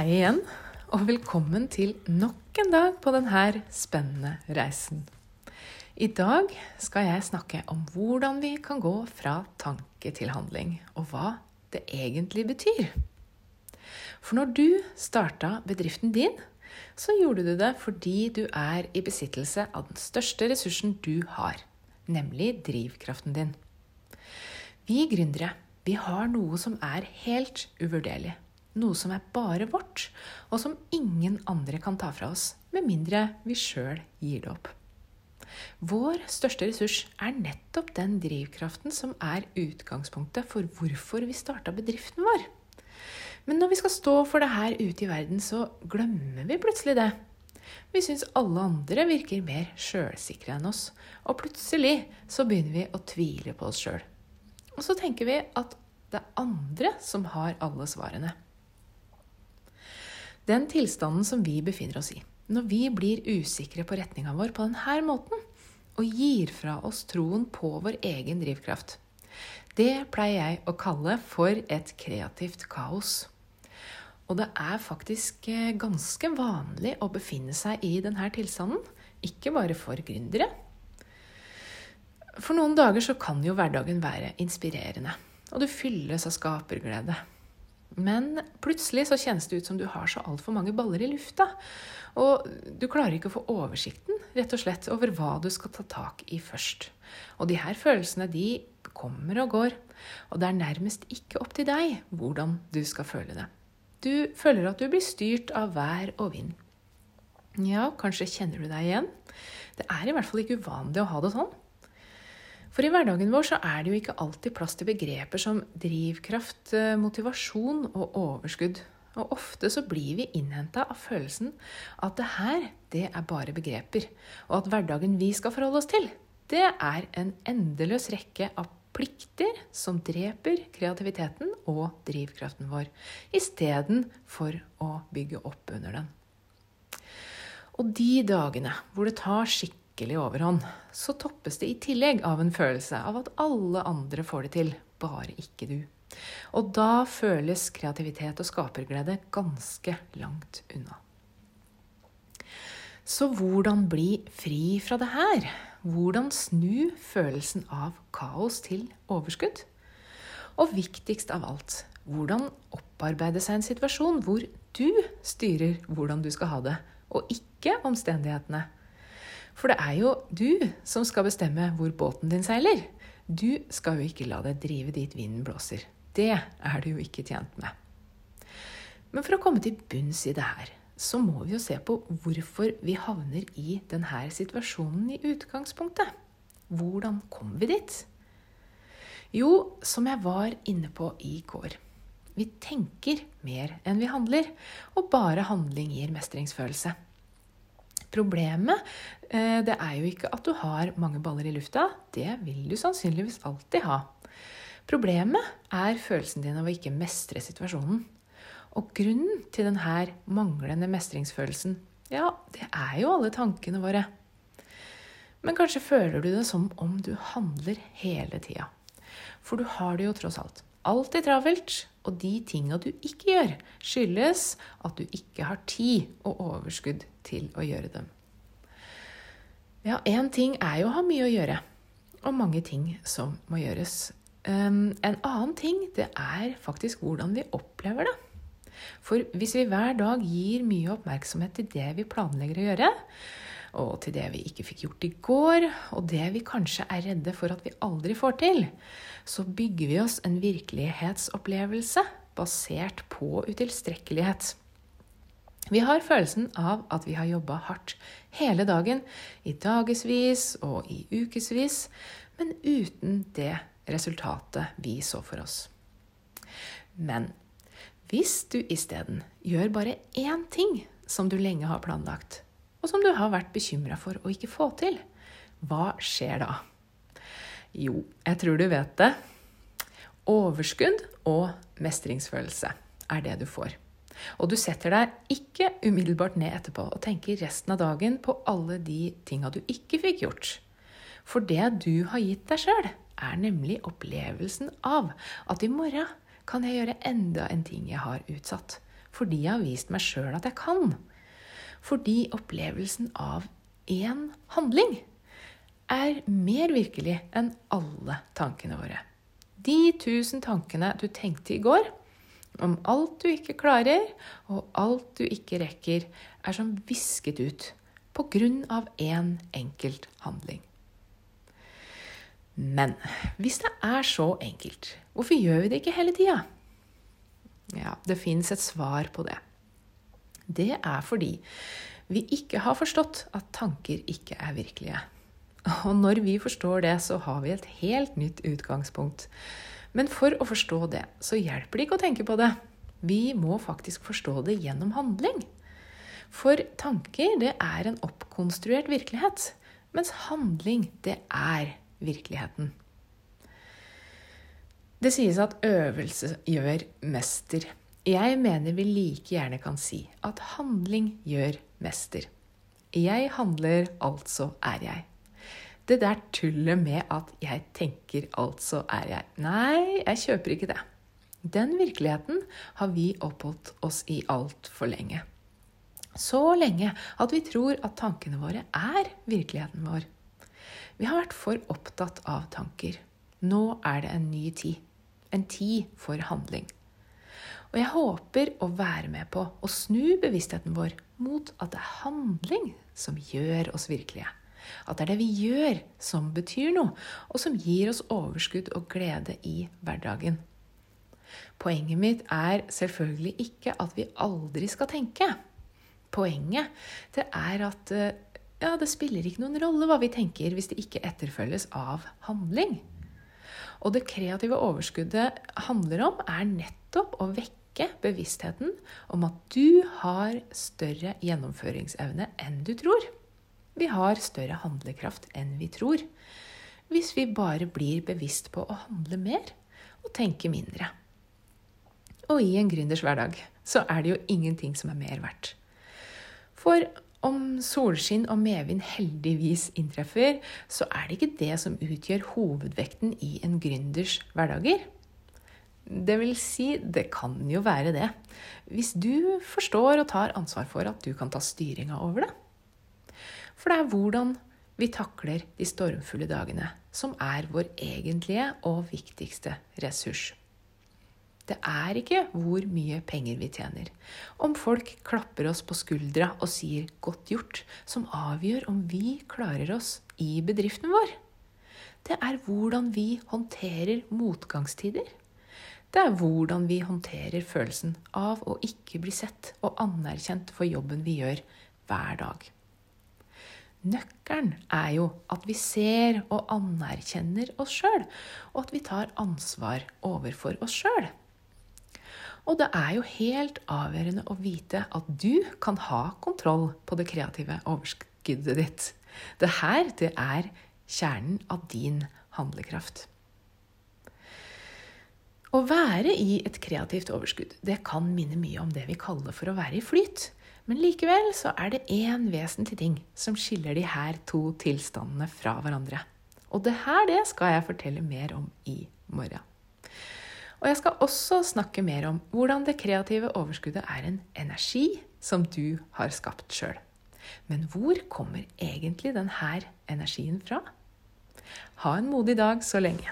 Hei igjen, og velkommen til nok en dag på denne spennende reisen. I dag skal jeg snakke om hvordan vi kan gå fra tanke til handling, og hva det egentlig betyr. For når du starta bedriften din, så gjorde du det fordi du er i besittelse av den største ressursen du har, nemlig drivkraften din. Vi gründere, vi har noe som er helt uvurderlig. Noe som er bare vårt, og som ingen andre kan ta fra oss, med mindre vi sjøl gir det opp. Vår største ressurs er nettopp den drivkraften som er utgangspunktet for hvorfor vi starta bedriften vår. Men når vi skal stå for det her ute i verden, så glemmer vi plutselig det. Vi syns alle andre virker mer sjølsikre enn oss, og plutselig så begynner vi å tvile på oss sjøl. Og så tenker vi at det er andre som har alle svarene. Den tilstanden som vi befinner oss i når vi blir usikre på retninga vår på denne måten, og gir fra oss troen på vår egen drivkraft, det pleier jeg å kalle for et kreativt kaos. Og det er faktisk eh, ganske vanlig å befinne seg i denne tilstanden, ikke bare for gründere. For noen dager så kan jo hverdagen være inspirerende, og du fylles av skaperglede. Men plutselig så kjennes det ut som du har så altfor mange baller i lufta. Og du klarer ikke å få oversikten rett og slett over hva du skal ta tak i først. Og de her følelsene de kommer og går, og det er nærmest ikke opp til deg hvordan du skal føle det. Du føler at du blir styrt av vær og vind. Ja, kanskje kjenner du deg igjen? Det er i hvert fall ikke uvanlig å ha det sånn. For i hverdagen vår så er det jo ikke alltid plass til begreper som drivkraft, eh, motivasjon og overskudd. Og ofte så blir vi innhenta av følelsen at det her, det er bare begreper. Og at hverdagen vi skal forholde oss til, det er en endeløs rekke av plikter som dreper kreativiteten og drivkraften vår, istedenfor å bygge opp under den. Og de dagene hvor det tar skikkelig skikkelig overhånd, så toppes det i tillegg av en følelse av at alle andre får det til, bare ikke du. Og da føles kreativitet og skaperglede ganske langt unna. Så hvordan bli fri fra det her? Hvordan snu følelsen av kaos til overskudd? Og viktigst av alt, hvordan opparbeide seg en situasjon hvor du styrer hvordan du skal ha det, og ikke omstendighetene. For det er jo du som skal bestemme hvor båten din seiler. Du skal jo ikke la deg drive dit vinden blåser. Det er du jo ikke tjent med. Men for å komme til bunns i det her, så må vi jo se på hvorfor vi havner i denne situasjonen i utgangspunktet. Hvordan kom vi dit? Jo, som jeg var inne på i går. Vi tenker mer enn vi handler, og bare handling gir mestringsfølelse. Problemet eh, det er jo ikke at du har mange baller i lufta. Det vil du sannsynligvis alltid ha. Problemet er følelsen din av å ikke mestre situasjonen. Og grunnen til denne manglende mestringsfølelsen, ja, det er jo alle tankene våre. Men kanskje føler du det som om du handler hele tida. For du har det jo tross alt alltid travelt, og de tinga du ikke gjør, skyldes at du ikke har tid og overskudd til å gjøre dem. Ja, én ting er jo å ha mye å gjøre, og mange ting som må gjøres. Um, en annen ting, det er faktisk hvordan vi opplever det. For hvis vi hver dag gir mye oppmerksomhet til det vi planlegger å gjøre, og til det vi ikke fikk gjort i går, og det vi kanskje er redde for at vi aldri får til, så bygger vi oss en virkelighetsopplevelse basert på utilstrekkelighet. Vi har følelsen av at vi har jobba hardt hele dagen, i dagevis og i ukevis, men uten det resultatet vi så for oss. Men hvis du isteden gjør bare én ting som du lenge har planlagt, og som du har vært bekymra for å ikke få til, hva skjer da? Jo, jeg tror du vet det. Overskudd og mestringsfølelse er det du får. Og du setter deg ikke umiddelbart ned etterpå og tenker resten av dagen på alle de tinga du ikke fikk gjort. For det du har gitt deg sjøl, er nemlig opplevelsen av at i morgen kan jeg gjøre enda en ting jeg har utsatt. fordi jeg har vist meg sjøl at jeg kan. Fordi opplevelsen av én handling er mer virkelig enn alle tankene våre. De tusen tankene du tenkte i går, om alt du ikke klarer, og alt du ikke rekker, er som visket ut på grunn av én enkelt handling. Men hvis det er så enkelt, hvorfor gjør vi det ikke hele tida? Ja, det fins et svar på det. Det er fordi vi ikke har forstått at tanker ikke er virkelige. Og når vi forstår det, så har vi et helt nytt utgangspunkt. Men for å forstå det, så hjelper det ikke å tenke på det. Vi må faktisk forstå det gjennom handling. For tanker, det er en oppkonstruert virkelighet. Mens handling, det er virkeligheten. Det sies at øvelse gjør mester. Jeg mener vi like gjerne kan si at handling gjør mester. Jeg handler, altså er jeg. Det der tullet med at 'jeg tenker, altså er jeg' Nei, jeg kjøper ikke det. Den virkeligheten har vi oppholdt oss i altfor lenge. Så lenge at vi tror at tankene våre er virkeligheten vår. Vi har vært for opptatt av tanker. Nå er det en ny tid. En tid for handling. Og jeg håper å være med på å snu bevisstheten vår mot at det er handling som gjør oss virkelige. At det er det vi gjør, som betyr noe, og som gir oss overskudd og glede i hverdagen. Poenget mitt er selvfølgelig ikke at vi aldri skal tenke. Poenget det er at ja, det spiller ikke noen rolle hva vi tenker hvis det ikke etterfølges av handling. Og det kreative overskuddet handler om, er nettopp å vekke bevisstheten om at du har større gjennomføringsevne enn du tror. Vi har større handlekraft enn vi tror. Hvis vi bare blir bevisst på å handle mer og tenke mindre. Og i en gründers hverdag så er det jo ingenting som er mer verdt. For om solskinn og medvind heldigvis inntreffer, så er det ikke det som utgjør hovedvekten i en gründers hverdager. Det vil si, det kan jo være det, hvis du forstår og tar ansvar for at du kan ta styringa over det. For det er hvordan vi takler de stormfulle dagene, som er vår egentlige og viktigste ressurs. Det er ikke hvor mye penger vi tjener, om folk klapper oss på skuldra og sier 'godt gjort', som avgjør om vi klarer oss i bedriften vår. Det er hvordan vi håndterer motgangstider. Det er hvordan vi håndterer følelsen av å ikke bli sett og anerkjent for jobben vi gjør hver dag. Nøkkelen er jo at vi ser og anerkjenner oss sjøl, og at vi tar ansvar overfor oss sjøl. Og det er jo helt avgjørende å vite at du kan ha kontroll på det kreative overskuddet ditt. Det her, det er kjernen av din handlekraft. Å være i et kreativt overskudd det kan minne mye om det vi kaller for å være i flyt. Men likevel så er det én vesentlig ting som skiller de her to tilstandene fra hverandre. Og det her det skal jeg fortelle mer om i morgen. Og jeg skal også snakke mer om hvordan det kreative overskuddet er en energi som du har skapt sjøl. Men hvor kommer egentlig denne energien fra? Ha en modig dag så lenge.